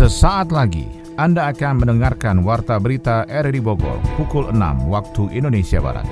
Sesaat lagi Anda akan mendengarkan Warta Berita RRI Bogor pukul 6 waktu Indonesia Barat.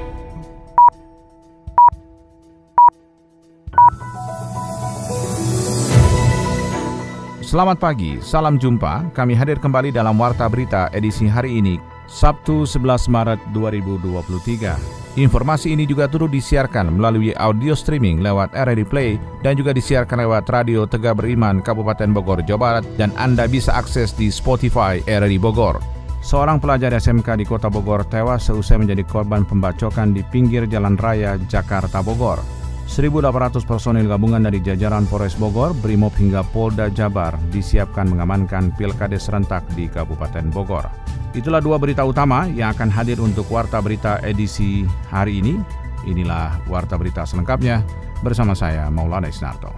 Selamat pagi, salam jumpa. Kami hadir kembali dalam Warta Berita edisi hari ini, Sabtu 11 Maret 2023. Informasi ini juga turut disiarkan melalui audio streaming lewat RRI Play dan juga disiarkan lewat Radio Tegak Beriman Kabupaten Bogor, Jawa Barat dan Anda bisa akses di Spotify RRI Bogor. Seorang pelajar SMK di Kota Bogor tewas seusai menjadi korban pembacokan di pinggir jalan raya Jakarta Bogor. 1.800 personil gabungan dari jajaran Polres Bogor, Brimob hingga Polda Jabar disiapkan mengamankan pilkades serentak di Kabupaten Bogor. Itulah dua berita utama yang akan hadir untuk Warta Berita edisi hari ini. Inilah Warta Berita selengkapnya bersama saya Maulana Isnarto.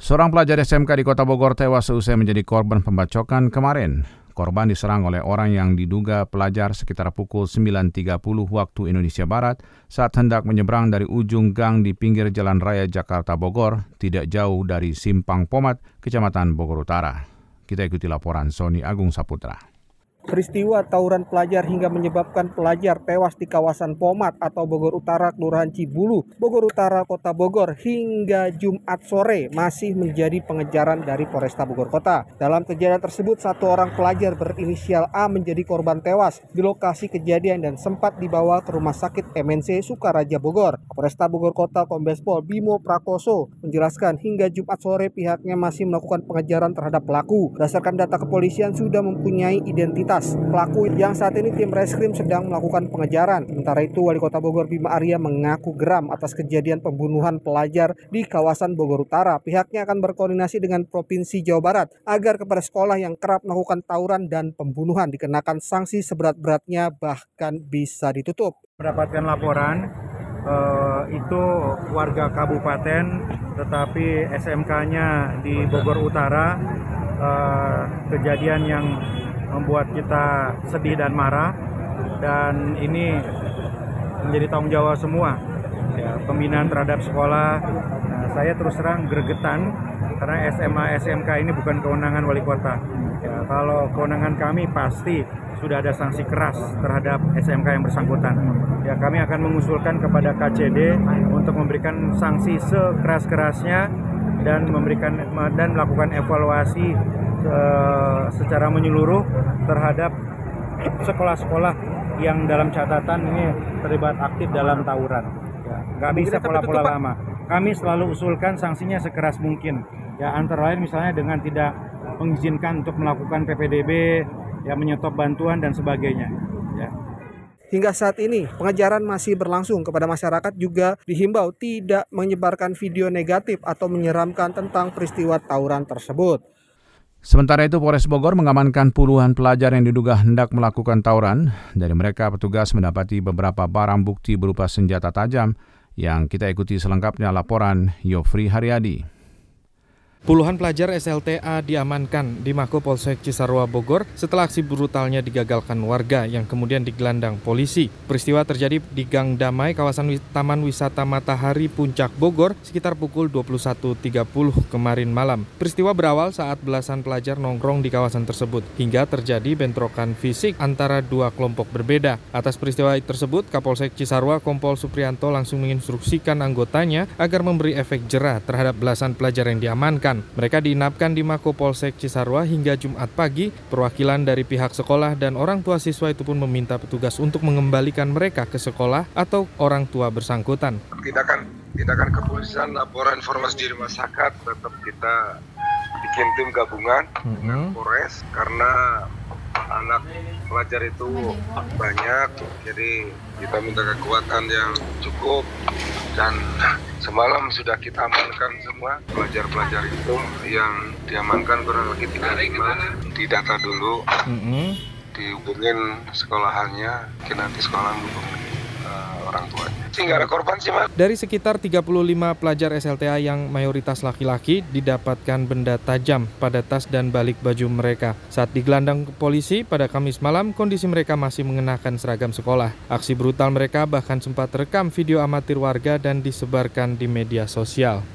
Seorang pelajar SMK di Kota Bogor tewas seusai menjadi korban pembacokan kemarin. Korban diserang oleh orang yang diduga pelajar sekitar pukul 9.30 waktu Indonesia Barat saat hendak menyeberang dari ujung gang di pinggir Jalan Raya Jakarta Bogor, tidak jauh dari Simpang Pomat, Kecamatan Bogor Utara. Kita ikuti laporan Sony Agung Saputra. Peristiwa tawuran pelajar hingga menyebabkan pelajar tewas di kawasan Pomat atau Bogor Utara, Kelurahan Cibulu, Bogor Utara, Kota Bogor hingga Jumat sore masih menjadi pengejaran dari Polresta Bogor Kota. Dalam kejadian tersebut, satu orang pelajar berinisial A menjadi korban tewas di lokasi kejadian dan sempat dibawa ke Rumah Sakit MNC Sukaraja Bogor. Polresta Bogor Kota Kombes Pol Bimo Prakoso menjelaskan hingga Jumat sore pihaknya masih melakukan pengejaran terhadap pelaku. Berdasarkan data kepolisian sudah mempunyai identitas pelaku yang saat ini tim reskrim sedang melakukan pengejaran. Sementara itu Wali Kota Bogor Bima Arya mengaku geram atas kejadian pembunuhan pelajar di kawasan Bogor Utara. Pihaknya akan berkoordinasi dengan Provinsi Jawa Barat agar kepada sekolah yang kerap melakukan tawuran dan pembunuhan dikenakan sanksi seberat-beratnya bahkan bisa ditutup. Mendapatkan laporan uh, itu warga kabupaten tetapi SMK-nya di Bogor Utara uh, kejadian yang membuat kita sedih dan marah. Dan ini menjadi tanggung jawab semua ya, pembinaan terhadap sekolah. Nah, saya terus terang gregetan karena SMA SMK ini bukan kewenangan wali kota. Ya, kalau kewenangan kami pasti sudah ada sanksi keras terhadap SMK yang bersangkutan. Ya kami akan mengusulkan kepada KCD untuk memberikan sanksi sekeras-kerasnya dan memberikan dan melakukan evaluasi uh, secara menyeluruh terhadap sekolah-sekolah yang dalam catatan ini terlibat aktif dalam tawuran. Ya, nggak bisa pola-pola lama. Kami selalu usulkan sanksinya sekeras mungkin. Ya antara lain misalnya dengan tidak mengizinkan untuk melakukan PPDB, ya menyetop bantuan dan sebagainya. Ya. Hingga saat ini, pengejaran masih berlangsung kepada masyarakat juga dihimbau tidak menyebarkan video negatif atau menyeramkan tentang peristiwa tawuran tersebut. Sementara itu Polres Bogor mengamankan puluhan pelajar yang diduga hendak melakukan tawuran. Dari mereka petugas mendapati beberapa barang bukti berupa senjata tajam yang kita ikuti selengkapnya laporan Yofri Haryadi. Puluhan pelajar SLTA diamankan di Mako Polsek Cisarua Bogor setelah aksi brutalnya digagalkan warga yang kemudian digelandang polisi. Peristiwa terjadi di Gang Damai, kawasan Taman Wisata Matahari Puncak Bogor sekitar pukul 21.30 kemarin malam. Peristiwa berawal saat belasan pelajar nongkrong di kawasan tersebut hingga terjadi bentrokan fisik antara dua kelompok berbeda. Atas peristiwa tersebut, Kapolsek Cisarua Kompol Suprianto langsung menginstruksikan anggotanya agar memberi efek jerah terhadap belasan pelajar yang diamankan mereka diinapkan di Mako Polsek Cisarua hingga Jumat pagi. Perwakilan dari pihak sekolah dan orang tua siswa itu pun meminta petugas untuk mengembalikan mereka ke sekolah atau orang tua bersangkutan. Tindakan tindakan kepolisian, laporan informasi di masyarakat tetap kita bikin tim gabungan mm -hmm. Polres karena anak pelajar itu banyak jadi kita minta kekuatan yang cukup. Dan semalam sudah kita amankan semua pelajar-pelajar itu yang diamankan kurang lebih 35 didata dulu. Mm -hmm. dihubungin sekolahannya mungkin nanti sekolah menghubungi uh, orang tuanya sih nggak ada korban sih mas. Dari sekitar 35 pelajar SLTA yang mayoritas laki-laki didapatkan benda tajam pada tas dan balik baju mereka. Saat digelandang polisi pada Kamis malam, kondisi mereka masih mengenakan seragam sekolah. Aksi brutal mereka bahkan sempat rekam video amatir warga dan disebarkan di media sosial.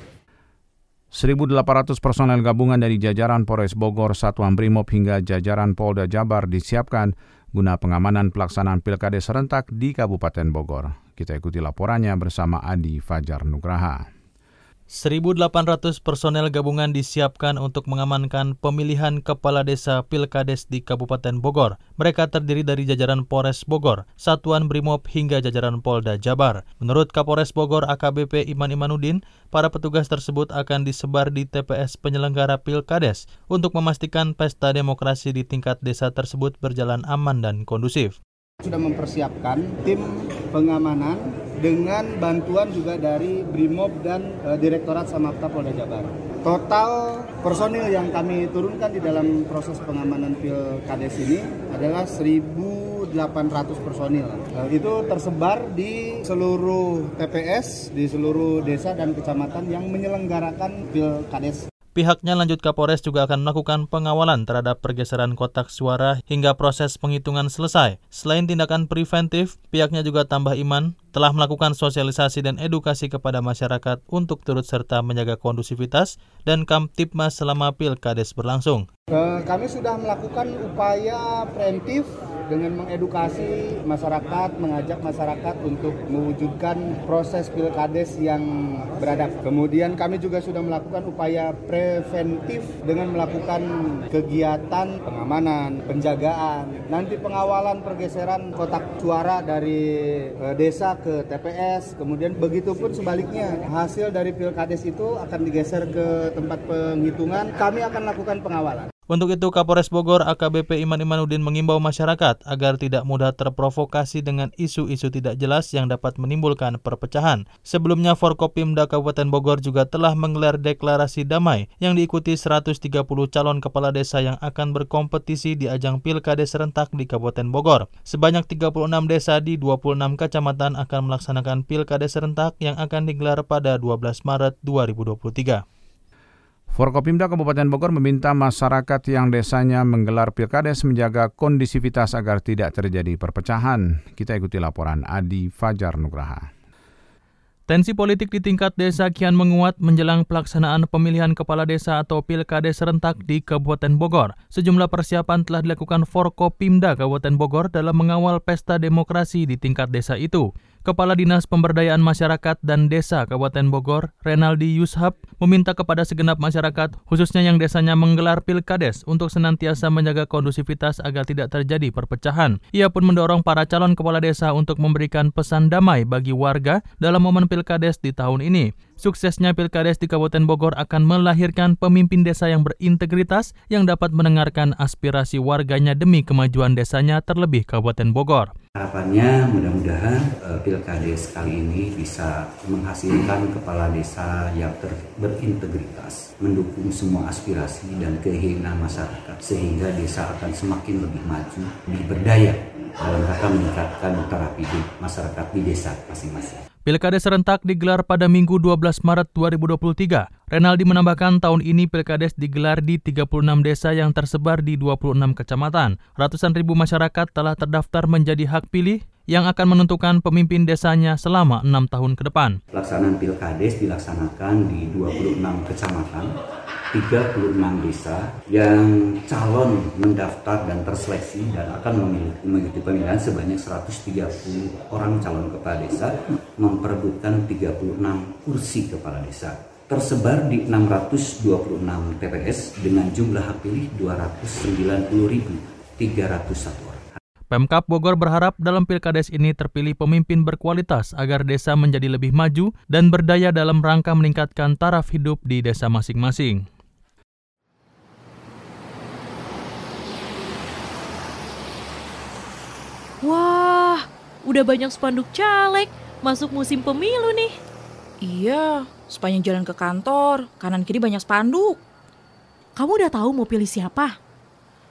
1.800 personel gabungan dari jajaran Polres Bogor, Satuan Brimob hingga jajaran Polda Jabar disiapkan guna pengamanan pelaksanaan Pilkades serentak di Kabupaten Bogor. Kita ikuti laporannya bersama Adi Fajar Nugraha. 1.800 personel gabungan disiapkan untuk mengamankan pemilihan kepala desa Pilkades di Kabupaten Bogor. Mereka terdiri dari jajaran Polres Bogor, Satuan Brimob hingga jajaran Polda Jabar. Menurut Kapolres Bogor AKBP Iman Imanudin, para petugas tersebut akan disebar di TPS penyelenggara Pilkades untuk memastikan pesta demokrasi di tingkat desa tersebut berjalan aman dan kondusif. Sudah mempersiapkan tim pengamanan dengan bantuan juga dari Brimob dan e, Direktorat Samapta Polda Jabar. Total personil yang kami turunkan di dalam proses pengamanan Pilkades ini adalah 1.800 personil. E, itu tersebar di seluruh TPS, di seluruh desa dan kecamatan yang menyelenggarakan Pilkades. Pihaknya lanjut Kapolres juga akan melakukan pengawalan terhadap pergeseran kotak suara hingga proses penghitungan selesai. Selain tindakan preventif, pihaknya juga tambah iman telah melakukan sosialisasi dan edukasi kepada masyarakat untuk turut serta menjaga kondusivitas dan Kamtipmas selama Pilkades berlangsung. Kami sudah melakukan upaya preventif dengan mengedukasi masyarakat, mengajak masyarakat untuk mewujudkan proses pilkades yang beradab. Kemudian kami juga sudah melakukan upaya preventif dengan melakukan kegiatan pengamanan, penjagaan, nanti pengawalan pergeseran kotak suara dari eh, desa ke TPS, kemudian begitu pun sebaliknya hasil dari pilkades itu akan digeser ke tempat penghitungan, kami akan lakukan pengawalan. Untuk itu, Kapolres Bogor AKBP Iman Imanudin mengimbau masyarakat agar tidak mudah terprovokasi dengan isu-isu tidak jelas yang dapat menimbulkan perpecahan. Sebelumnya, Forkopimda Kabupaten Bogor juga telah menggelar deklarasi damai yang diikuti 130 calon kepala desa yang akan berkompetisi di ajang Pilkades serentak di Kabupaten Bogor. Sebanyak 36 desa di 26 kecamatan akan melaksanakan Pilkades serentak yang akan digelar pada 12 Maret 2023. Forkopimda Kabupaten Bogor meminta masyarakat yang desanya menggelar pilkades menjaga kondisivitas agar tidak terjadi perpecahan. Kita ikuti laporan Adi Fajar Nugraha. Tensi politik di tingkat desa kian menguat menjelang pelaksanaan pemilihan kepala desa atau pilkades serentak di Kabupaten Bogor. Sejumlah persiapan telah dilakukan Forkopimda Kabupaten Bogor dalam mengawal pesta demokrasi di tingkat desa itu. Kepala Dinas Pemberdayaan Masyarakat dan Desa Kabupaten Bogor, Renaldi Yushab, meminta kepada segenap masyarakat, khususnya yang desanya menggelar pilkades, untuk senantiasa menjaga kondusivitas agar tidak terjadi perpecahan. Ia pun mendorong para calon kepala desa untuk memberikan pesan damai bagi warga dalam momen pilkades di tahun ini. Suksesnya pilkades di Kabupaten Bogor akan melahirkan pemimpin desa yang berintegritas yang dapat mendengarkan aspirasi warganya demi kemajuan desanya terlebih Kabupaten Bogor. Harapannya mudah-mudahan uh, pilkades kali ini bisa menghasilkan kepala desa yang ter berintegritas, mendukung semua aspirasi dan keinginan masyarakat sehingga desa akan semakin lebih maju, lebih berdaya dalam rangka meningkatkan terapi masyarakat di desa masing-masing. Pilkada serentak digelar pada Minggu 12 Maret 2023. Renaldi menambahkan tahun ini Pilkades digelar di 36 desa yang tersebar di 26 kecamatan. Ratusan ribu masyarakat telah terdaftar menjadi hak pilih yang akan menentukan pemimpin desanya selama enam tahun ke depan. Pelaksanaan Pilkades dilaksanakan di 26 kecamatan 36 desa yang calon mendaftar dan terseleksi dan akan mengikuti pemilihan sebanyak 130 orang calon kepala desa memperebutkan 36 kursi kepala desa tersebar di 626 TPS dengan jumlah hak pilih 290.301 orang. Pemkap Bogor berharap dalam pilkades ini terpilih pemimpin berkualitas agar desa menjadi lebih maju dan berdaya dalam rangka meningkatkan taraf hidup di desa masing-masing. Wah, udah banyak spanduk caleg. Masuk musim pemilu nih. Iya, sepanjang jalan ke kantor, kanan kiri banyak spanduk. Kamu udah tahu mau pilih siapa?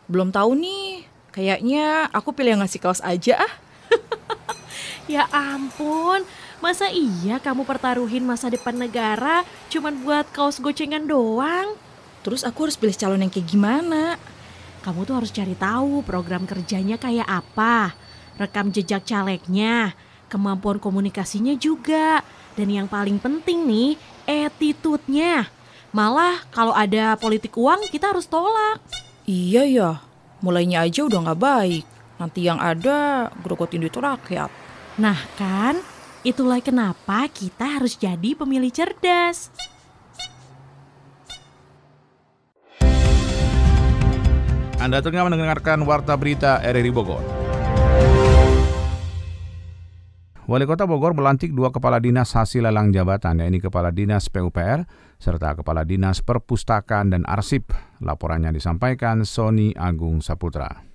Belum tahu nih. Kayaknya aku pilih yang ngasih kaos aja ah. Ya ampun, masa iya kamu pertaruhin masa depan negara cuman buat kaos gocengan doang? Terus aku harus pilih calon yang kayak gimana? Kamu tuh harus cari tahu program kerjanya kayak apa, rekam jejak calegnya, kemampuan komunikasinya juga, dan yang paling penting nih, attitude-nya. Malah kalau ada politik uang kita harus tolak. Iya ya, mulainya aja udah nggak baik. Nanti yang ada grogotin duit rakyat. Nah kan, itulah kenapa kita harus jadi pemilih cerdas. Anda tengah mendengarkan Warta Berita RRI Bogor. Wali Kota Bogor melantik dua kepala dinas hasil lelang jabatan, yaitu Kepala Dinas PUPR serta Kepala Dinas Perpustakaan dan Arsip. Laporannya disampaikan Sony Agung Saputra.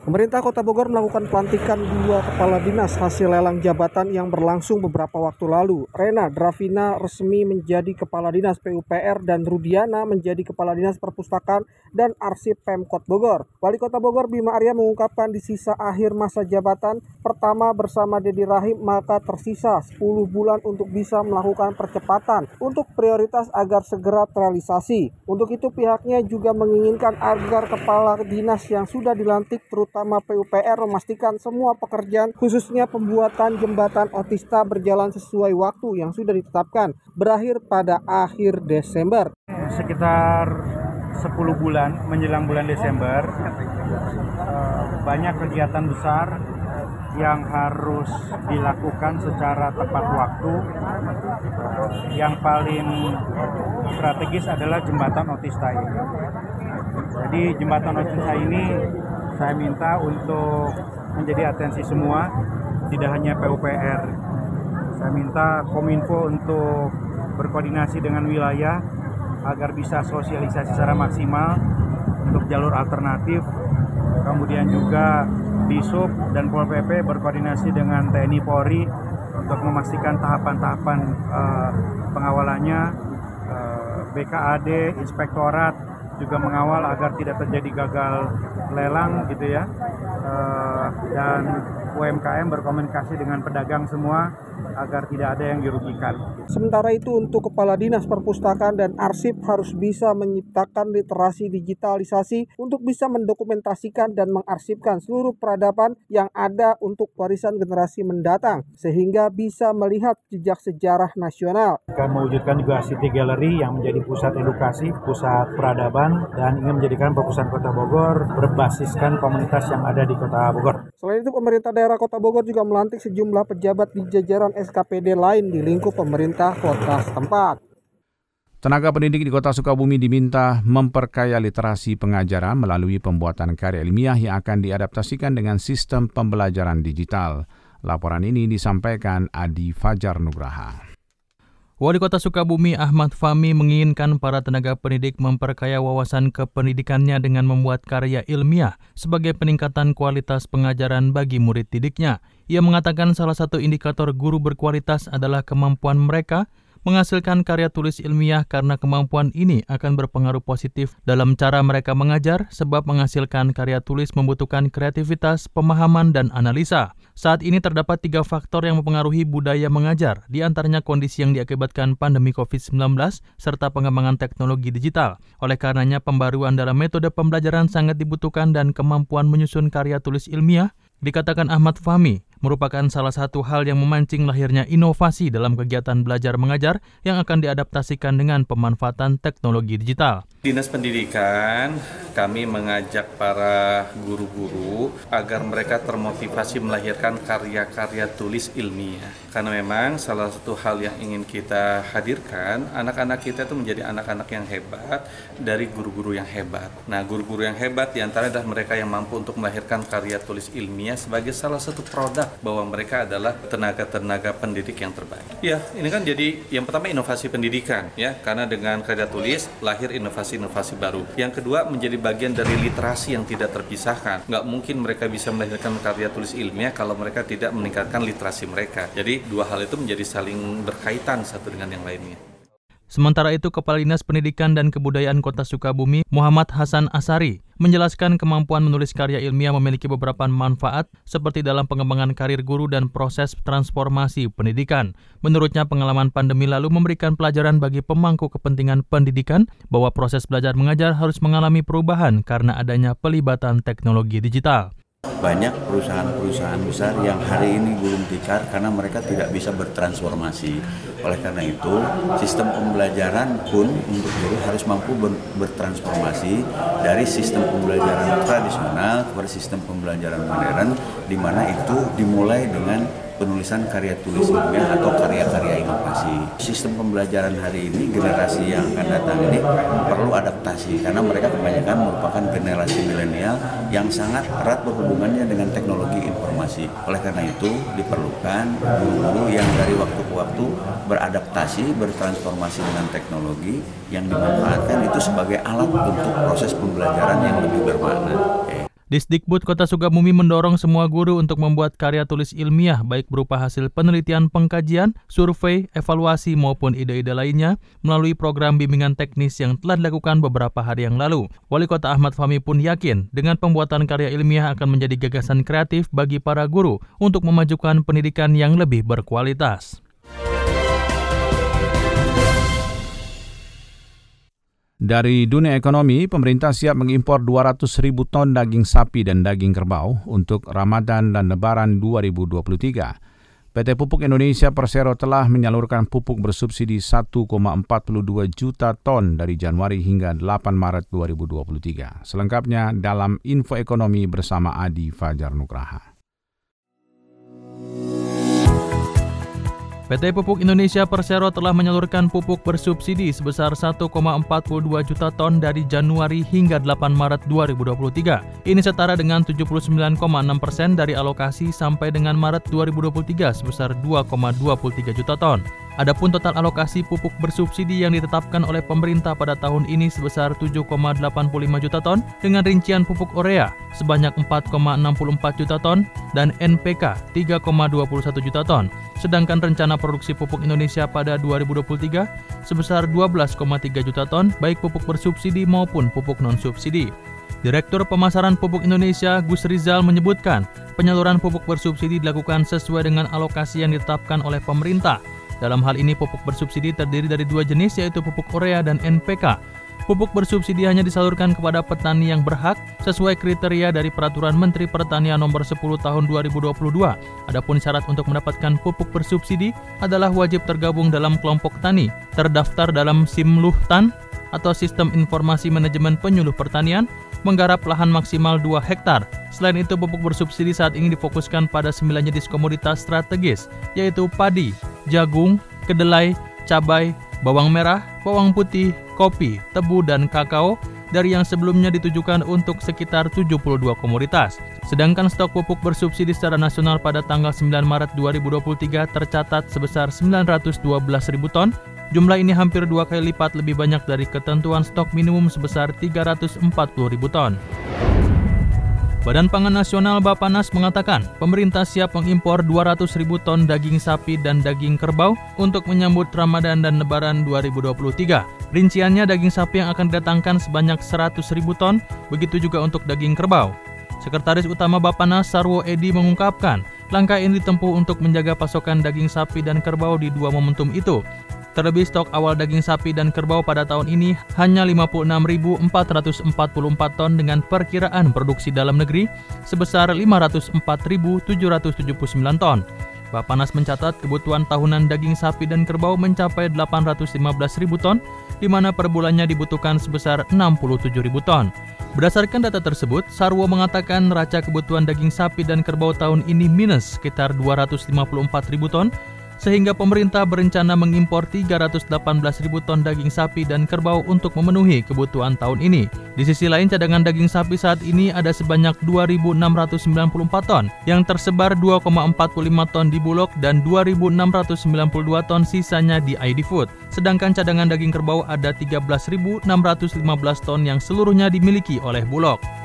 Pemerintah Kota Bogor melakukan pelantikan dua kepala dinas hasil lelang jabatan yang berlangsung beberapa waktu lalu. Rena Dravina resmi menjadi kepala dinas PUPR dan Rudiana menjadi kepala dinas perpustakaan dan arsip Pemkot Bogor. Wali Kota Bogor Bima Arya mengungkapkan di sisa akhir masa jabatan pertama bersama Dedi Rahim maka tersisa 10 bulan untuk bisa melakukan percepatan untuk prioritas agar segera terrealisasi. Untuk itu pihaknya juga menginginkan agar kepala dinas yang sudah dilantik terutama utama PUPR memastikan semua pekerjaan khususnya pembuatan jembatan otista berjalan sesuai waktu yang sudah ditetapkan berakhir pada akhir Desember. Sekitar 10 bulan menjelang bulan Desember eh, banyak kegiatan besar yang harus dilakukan secara tepat waktu. Yang paling strategis adalah jembatan Otista ini. Jadi jembatan Otista ini saya minta untuk menjadi atensi semua, tidak hanya PUPR. Saya minta Kominfo untuk berkoordinasi dengan wilayah agar bisa sosialisasi secara maksimal untuk jalur alternatif. Kemudian juga Disub dan Pol PP berkoordinasi dengan TNI Polri untuk memastikan tahapan-tahapan uh, pengawalannya, eh, BKAD, Inspektorat juga mengawal agar tidak terjadi gagal lelang gitu ya. Uh, dan UMKM berkomunikasi dengan pedagang semua agar tidak ada yang dirugikan. Sementara itu untuk Kepala Dinas Perpustakaan dan Arsip harus bisa menciptakan literasi digitalisasi untuk bisa mendokumentasikan dan mengarsipkan seluruh peradaban yang ada untuk warisan generasi mendatang sehingga bisa melihat jejak sejarah nasional. Akan mewujudkan juga City Gallery yang menjadi pusat edukasi, pusat peradaban dan ingin menjadikan perpustakaan Kota Bogor berbasiskan komunitas yang ada di Kota Bogor. Selain itu pemerintah daerah Kota Bogor juga melantik sejumlah pejabat di jajaran SKPD lain di lingkup pemerintah kota setempat. Tenaga pendidik di Kota Sukabumi diminta memperkaya literasi pengajaran melalui pembuatan karya ilmiah yang akan diadaptasikan dengan sistem pembelajaran digital. Laporan ini disampaikan Adi Fajar Nugraha. Wali Kota Sukabumi Ahmad Fahmi menginginkan para tenaga pendidik memperkaya wawasan kependidikannya dengan membuat karya ilmiah sebagai peningkatan kualitas pengajaran bagi murid didiknya. Ia mengatakan salah satu indikator guru berkualitas adalah kemampuan mereka menghasilkan karya tulis ilmiah karena kemampuan ini akan berpengaruh positif dalam cara mereka mengajar sebab menghasilkan karya tulis membutuhkan kreativitas, pemahaman, dan analisa. Saat ini terdapat tiga faktor yang mempengaruhi budaya mengajar, di antaranya kondisi yang diakibatkan pandemi COVID-19 serta pengembangan teknologi digital. Oleh karenanya pembaruan dalam metode pembelajaran sangat dibutuhkan dan kemampuan menyusun karya tulis ilmiah, dikatakan Ahmad Fahmi, merupakan salah satu hal yang memancing lahirnya inovasi dalam kegiatan belajar mengajar yang akan diadaptasikan dengan pemanfaatan teknologi digital. Dinas Pendidikan kami mengajak para guru-guru agar mereka termotivasi melahirkan karya-karya tulis ilmiah. Karena memang salah satu hal yang ingin kita hadirkan, anak-anak kita itu menjadi anak-anak yang hebat dari guru-guru yang hebat. Nah, guru-guru yang hebat di antara adalah mereka yang mampu untuk melahirkan karya tulis ilmiah sebagai salah satu produk bahwa mereka adalah tenaga-tenaga pendidik yang terbaik. Ya, ini kan jadi yang pertama inovasi pendidikan ya, karena dengan karya tulis lahir inovasi-inovasi baru. Yang kedua menjadi bagian dari literasi yang tidak terpisahkan. Nggak mungkin mereka bisa melahirkan karya tulis ilmiah kalau mereka tidak meningkatkan literasi mereka. Jadi dua hal itu menjadi saling berkaitan satu dengan yang lainnya. Sementara itu, Kepala Dinas Pendidikan dan Kebudayaan Kota Sukabumi, Muhammad Hasan Asari, menjelaskan kemampuan menulis karya ilmiah memiliki beberapa manfaat seperti dalam pengembangan karir guru dan proses transformasi pendidikan. Menurutnya, pengalaman pandemi lalu memberikan pelajaran bagi pemangku kepentingan pendidikan bahwa proses belajar mengajar harus mengalami perubahan karena adanya pelibatan teknologi digital. Banyak perusahaan-perusahaan besar yang hari ini gulung tikar karena mereka tidak bisa bertransformasi. Oleh karena itu, sistem pembelajaran pun untuk guru harus mampu ber bertransformasi dari sistem pembelajaran tradisional kepada sistem pembelajaran modern, di mana itu dimulai dengan penulisan karya tulis ilmiah atau karya-karya inovasi. Sistem pembelajaran hari ini generasi yang akan datang ini perlu adaptasi karena mereka kebanyakan merupakan generasi milenial yang sangat erat berhubungannya dengan teknologi informasi. Oleh karena itu diperlukan guru-guru yang dari waktu ke waktu beradaptasi, bertransformasi dengan teknologi yang dimanfaatkan itu sebagai alat untuk proses pembelajaran yang lebih bermakna. Disdikbud Kota Sukabumi mendorong semua guru untuk membuat karya tulis ilmiah baik berupa hasil penelitian pengkajian, survei, evaluasi maupun ide-ide lainnya melalui program bimbingan teknis yang telah dilakukan beberapa hari yang lalu. Wali Kota Ahmad Fahmi pun yakin dengan pembuatan karya ilmiah akan menjadi gagasan kreatif bagi para guru untuk memajukan pendidikan yang lebih berkualitas. Dari dunia ekonomi, pemerintah siap mengimpor 200 ribu ton daging sapi dan daging kerbau untuk Ramadan dan Lebaran 2023. PT Pupuk Indonesia Persero telah menyalurkan pupuk bersubsidi 1,42 juta ton dari Januari hingga 8 Maret 2023. Selengkapnya dalam Info Ekonomi bersama Adi Fajar Nugraha. PT Pupuk Indonesia Persero telah menyalurkan pupuk bersubsidi sebesar 1,42 juta ton dari Januari hingga 8 Maret 2023. Ini setara dengan 79,6 persen dari alokasi sampai dengan Maret 2023 sebesar 2,23 juta ton. Adapun total alokasi pupuk bersubsidi yang ditetapkan oleh pemerintah pada tahun ini sebesar 7,85 juta ton dengan rincian pupuk urea sebanyak 4,64 juta ton dan NPK 3,21 juta ton. Sedangkan rencana produksi pupuk Indonesia pada 2023 sebesar 12,3 juta ton baik pupuk bersubsidi maupun pupuk non-subsidi. Direktur Pemasaran Pupuk Indonesia Gus Rizal menyebutkan penyaluran pupuk bersubsidi dilakukan sesuai dengan alokasi yang ditetapkan oleh pemerintah dalam hal ini pupuk bersubsidi terdiri dari dua jenis yaitu pupuk urea dan NPK. Pupuk bersubsidi hanya disalurkan kepada petani yang berhak sesuai kriteria dari Peraturan Menteri Pertanian Nomor 10 Tahun 2022. Adapun syarat untuk mendapatkan pupuk bersubsidi adalah wajib tergabung dalam kelompok tani, terdaftar dalam Simluhtan atau Sistem Informasi Manajemen Penyuluh Pertanian, menggarap lahan maksimal 2 hektar. Selain itu, pupuk bersubsidi saat ini difokuskan pada 9 jenis komoditas strategis, yaitu padi, jagung, kedelai, cabai, bawang merah, bawang putih, kopi, tebu, dan kakao dari yang sebelumnya ditujukan untuk sekitar 72 komoditas. Sedangkan stok pupuk bersubsidi secara nasional pada tanggal 9 Maret 2023 tercatat sebesar 912 ribu ton. Jumlah ini hampir dua kali lipat lebih banyak dari ketentuan stok minimum sebesar 340 ribu ton. Badan Pangan Nasional Bapanas mengatakan pemerintah siap mengimpor 200 ribu ton daging sapi dan daging kerbau untuk menyambut Ramadan dan Lebaran 2023. Rinciannya daging sapi yang akan didatangkan sebanyak 100 ribu ton, begitu juga untuk daging kerbau. Sekretaris Utama Bapanas Sarwo Edi mengungkapkan, langkah ini ditempuh untuk menjaga pasokan daging sapi dan kerbau di dua momentum itu. Terlebih stok awal daging sapi dan kerbau pada tahun ini hanya 56.444 ton dengan perkiraan produksi dalam negeri sebesar 504.779 ton. Bapanas mencatat kebutuhan tahunan daging sapi dan kerbau mencapai 815.000 ton, di mana per bulannya dibutuhkan sebesar 67.000 ton. Berdasarkan data tersebut, Sarwo mengatakan neraca kebutuhan daging sapi dan kerbau tahun ini minus sekitar 254.000 ton sehingga pemerintah berencana mengimpor 318 ribu ton daging sapi dan kerbau untuk memenuhi kebutuhan tahun ini. Di sisi lain, cadangan daging sapi saat ini ada sebanyak 2.694 ton yang tersebar 2,45 ton di Bulog dan 2.692 ton sisanya di ID Food. Sedangkan cadangan daging kerbau ada 13.615 ton yang seluruhnya dimiliki oleh Bulog.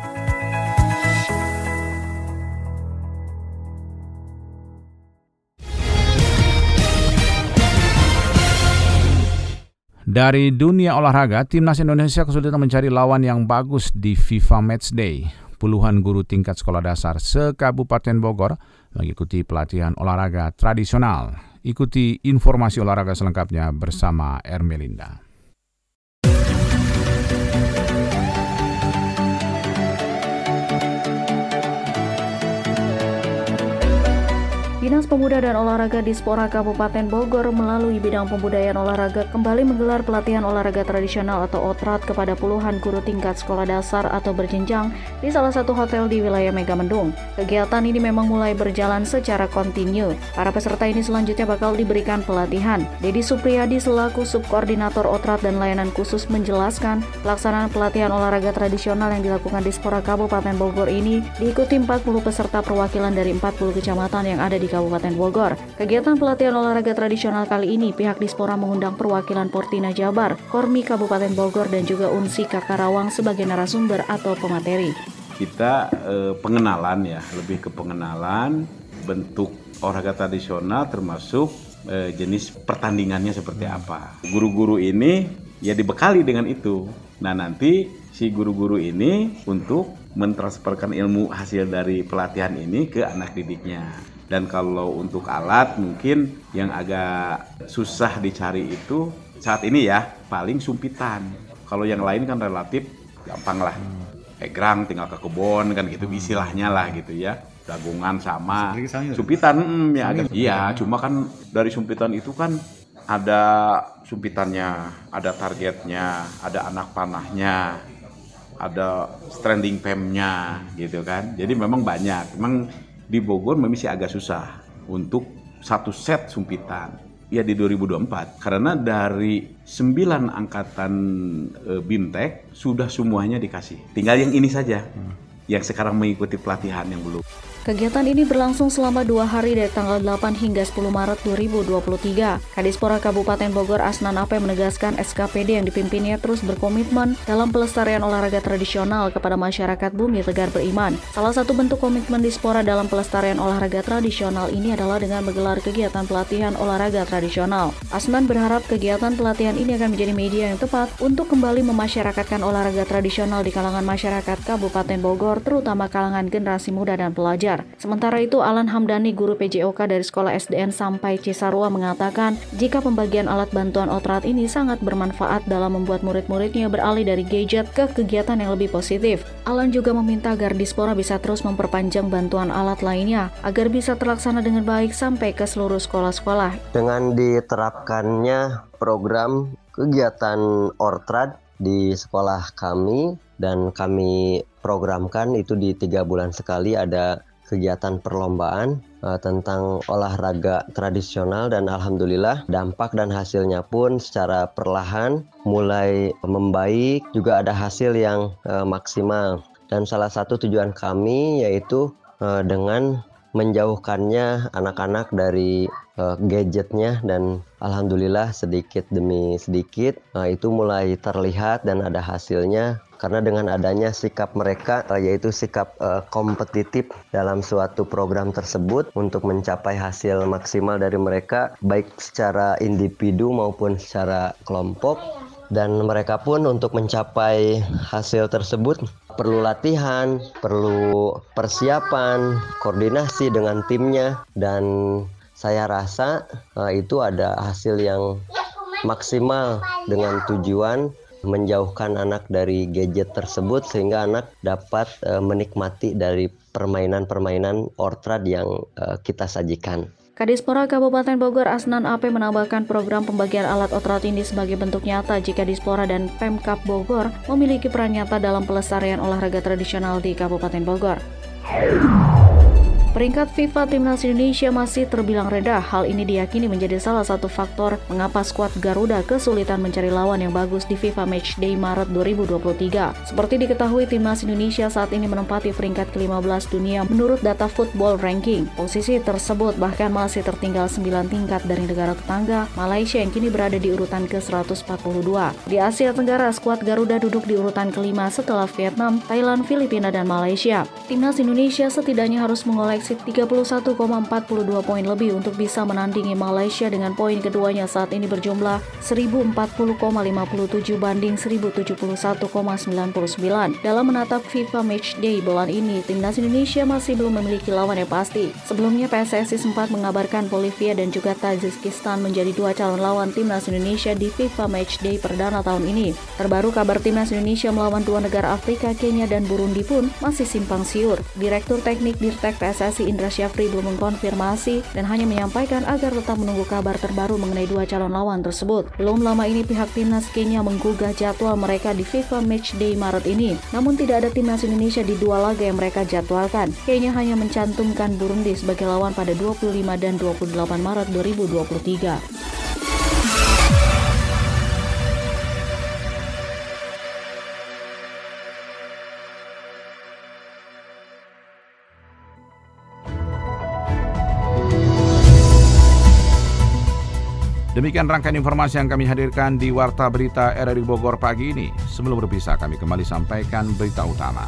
Dari dunia olahraga, timnas Indonesia kesulitan mencari lawan yang bagus di FIFA Matchday. Puluhan guru tingkat sekolah dasar se-Kabupaten Bogor mengikuti pelatihan olahraga tradisional. Ikuti informasi olahraga selengkapnya bersama Ermelinda. Dinas Pemuda dan Olahraga Dispora Kabupaten Bogor melalui bidang pembudayaan olahraga kembali menggelar pelatihan olahraga tradisional atau OTRAT kepada puluhan guru tingkat sekolah dasar atau berjenjang di salah satu hotel di wilayah Megamendung. Kegiatan ini memang mulai berjalan secara kontinu. Para peserta ini selanjutnya bakal diberikan pelatihan. Dedi Supriyadi selaku subkoordinator OTRAT dan layanan khusus menjelaskan pelaksanaan pelatihan olahraga tradisional yang dilakukan Dispora Kabupaten Bogor ini diikuti 40 peserta perwakilan dari 40 kecamatan yang ada di Kabupaten Bogor. Kegiatan pelatihan olahraga tradisional kali ini pihak Dispora mengundang perwakilan Portina Jabar, Kormi Kabupaten Bogor dan juga Unsi Kakarawang sebagai narasumber atau pemateri. Kita eh, pengenalan ya, lebih ke pengenalan bentuk olahraga tradisional termasuk eh, jenis pertandingannya seperti apa. Guru-guru ini ya dibekali dengan itu. Nah nanti si guru-guru ini untuk mentransferkan ilmu hasil dari pelatihan ini ke anak didiknya. Dan kalau untuk alat mungkin yang agak susah dicari itu saat ini ya paling sumpitan. Kalau yang lain kan relatif gampang lah. Egrang tinggal ke kebun kan gitu istilahnya lah gitu ya. Dagungan sama sumpitan hmm, ya agak iya cuma kan dari sumpitan itu kan ada sumpitannya, ada targetnya, ada anak panahnya, ada stranding pemnya gitu kan. Jadi memang banyak. Memang di Bogor memang agak susah untuk satu set sumpitan. Ya di 2024 karena dari 9 angkatan e, BIMTEK sudah semuanya dikasih. Tinggal yang ini saja. Hmm. yang sekarang mengikuti pelatihan yang belum Kegiatan ini berlangsung selama dua hari dari tanggal 8 hingga 10 Maret 2023. Kadispora Kabupaten Bogor Asnan Ape menegaskan SKPD yang dipimpinnya terus berkomitmen dalam pelestarian olahraga tradisional kepada masyarakat bumi tegar beriman. Salah satu bentuk komitmen Dispora dalam pelestarian olahraga tradisional ini adalah dengan menggelar kegiatan pelatihan olahraga tradisional. Asnan berharap kegiatan pelatihan ini akan menjadi media yang tepat untuk kembali memasyarakatkan olahraga tradisional di kalangan masyarakat Kabupaten Bogor, terutama kalangan generasi muda dan pelajar. Sementara itu, Alan Hamdani, guru PJOK dari Sekolah SDN sampai Cisarua mengatakan, jika pembagian alat bantuan otrat ini sangat bermanfaat dalam membuat murid-muridnya beralih dari gadget ke kegiatan yang lebih positif. Alan juga meminta agar Dispora bisa terus memperpanjang bantuan alat lainnya agar bisa terlaksana dengan baik sampai ke seluruh sekolah-sekolah. Dengan diterapkannya program kegiatan Ortrad di sekolah kami dan kami programkan itu di tiga bulan sekali ada kegiatan perlombaan uh, tentang olahraga tradisional dan alhamdulillah dampak dan hasilnya pun secara perlahan mulai membaik juga ada hasil yang uh, maksimal. Dan salah satu tujuan kami yaitu uh, dengan menjauhkannya anak-anak dari uh, gadgetnya dan alhamdulillah sedikit demi sedikit uh, itu mulai terlihat dan ada hasilnya karena dengan adanya sikap mereka yaitu sikap uh, kompetitif dalam suatu program tersebut untuk mencapai hasil maksimal dari mereka baik secara individu maupun secara kelompok. Dan mereka pun untuk mencapai hasil tersebut perlu latihan, perlu persiapan, koordinasi dengan timnya. Dan saya rasa uh, itu ada hasil yang maksimal dengan tujuan menjauhkan anak dari gadget tersebut sehingga anak dapat uh, menikmati dari permainan-permainan ortrad yang uh, kita sajikan. Kadispora Kabupaten Bogor Asnan AP menambahkan program pembagian alat otrat ini sebagai bentuk nyata jika Dispora dan Pemkap Bogor memiliki peran nyata dalam pelestarian olahraga tradisional di Kabupaten Bogor. Peringkat FIFA Timnas Indonesia masih terbilang rendah. Hal ini diyakini menjadi salah satu faktor mengapa skuad Garuda kesulitan mencari lawan yang bagus di FIFA Matchday Maret 2023. Seperti diketahui, Timnas Indonesia saat ini menempati peringkat ke-15 dunia menurut data Football Ranking. Posisi tersebut bahkan masih tertinggal 9 tingkat dari negara tetangga, Malaysia yang kini berada di urutan ke-142. Di Asia Tenggara, skuad Garuda duduk di urutan kelima setelah Vietnam, Thailand, Filipina, dan Malaysia. Timnas Indonesia setidaknya harus mengoleksi defisit 31,42 poin lebih untuk bisa menandingi Malaysia dengan poin keduanya saat ini berjumlah 1040,57 banding 1071,99. Dalam menatap FIFA Matchday bulan ini, timnas Indonesia masih belum memiliki lawan yang pasti. Sebelumnya PSSI sempat mengabarkan Bolivia dan juga Tajikistan menjadi dua calon lawan timnas Indonesia di FIFA Matchday perdana tahun ini. Terbaru kabar timnas Indonesia melawan dua negara Afrika, Kenya dan Burundi pun masih simpang siur. Direktur Teknik Dirtek PSSI Indra Syafri belum mengkonfirmasi dan hanya menyampaikan agar tetap menunggu kabar terbaru mengenai dua calon lawan tersebut. Belum lama ini pihak timnas Kenya menggugah jadwal mereka di FIFA Matchday Maret ini. Namun tidak ada timnas Indonesia di dua laga yang mereka jadwalkan. Kenya hanya mencantumkan Burundi sebagai lawan pada 25 dan 28 Maret 2023. Demikian rangkaian informasi yang kami hadirkan di Warta Berita RRI Bogor pagi ini. Sebelum berpisah, kami kembali sampaikan berita utama.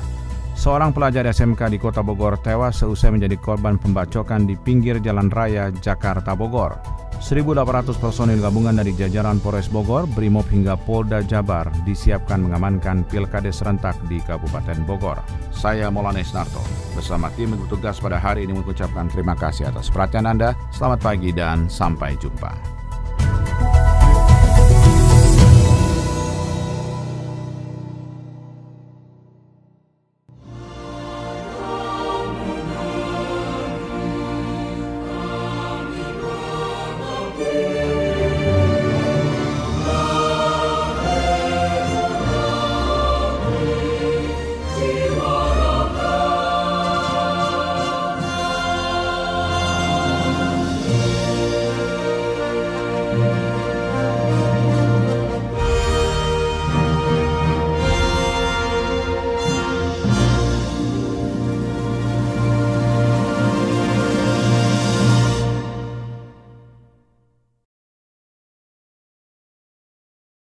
Seorang pelajar SMK di Kota Bogor tewas seusai menjadi korban pembacokan di pinggir Jalan Raya Jakarta Bogor. 1.800 personil gabungan dari jajaran Polres Bogor, Brimob hingga Polda Jabar disiapkan mengamankan pilkades serentak di Kabupaten Bogor. Saya Molanes Narto, bersama tim bertugas pada hari ini mengucapkan terima kasih atas perhatian Anda. Selamat pagi dan sampai jumpa.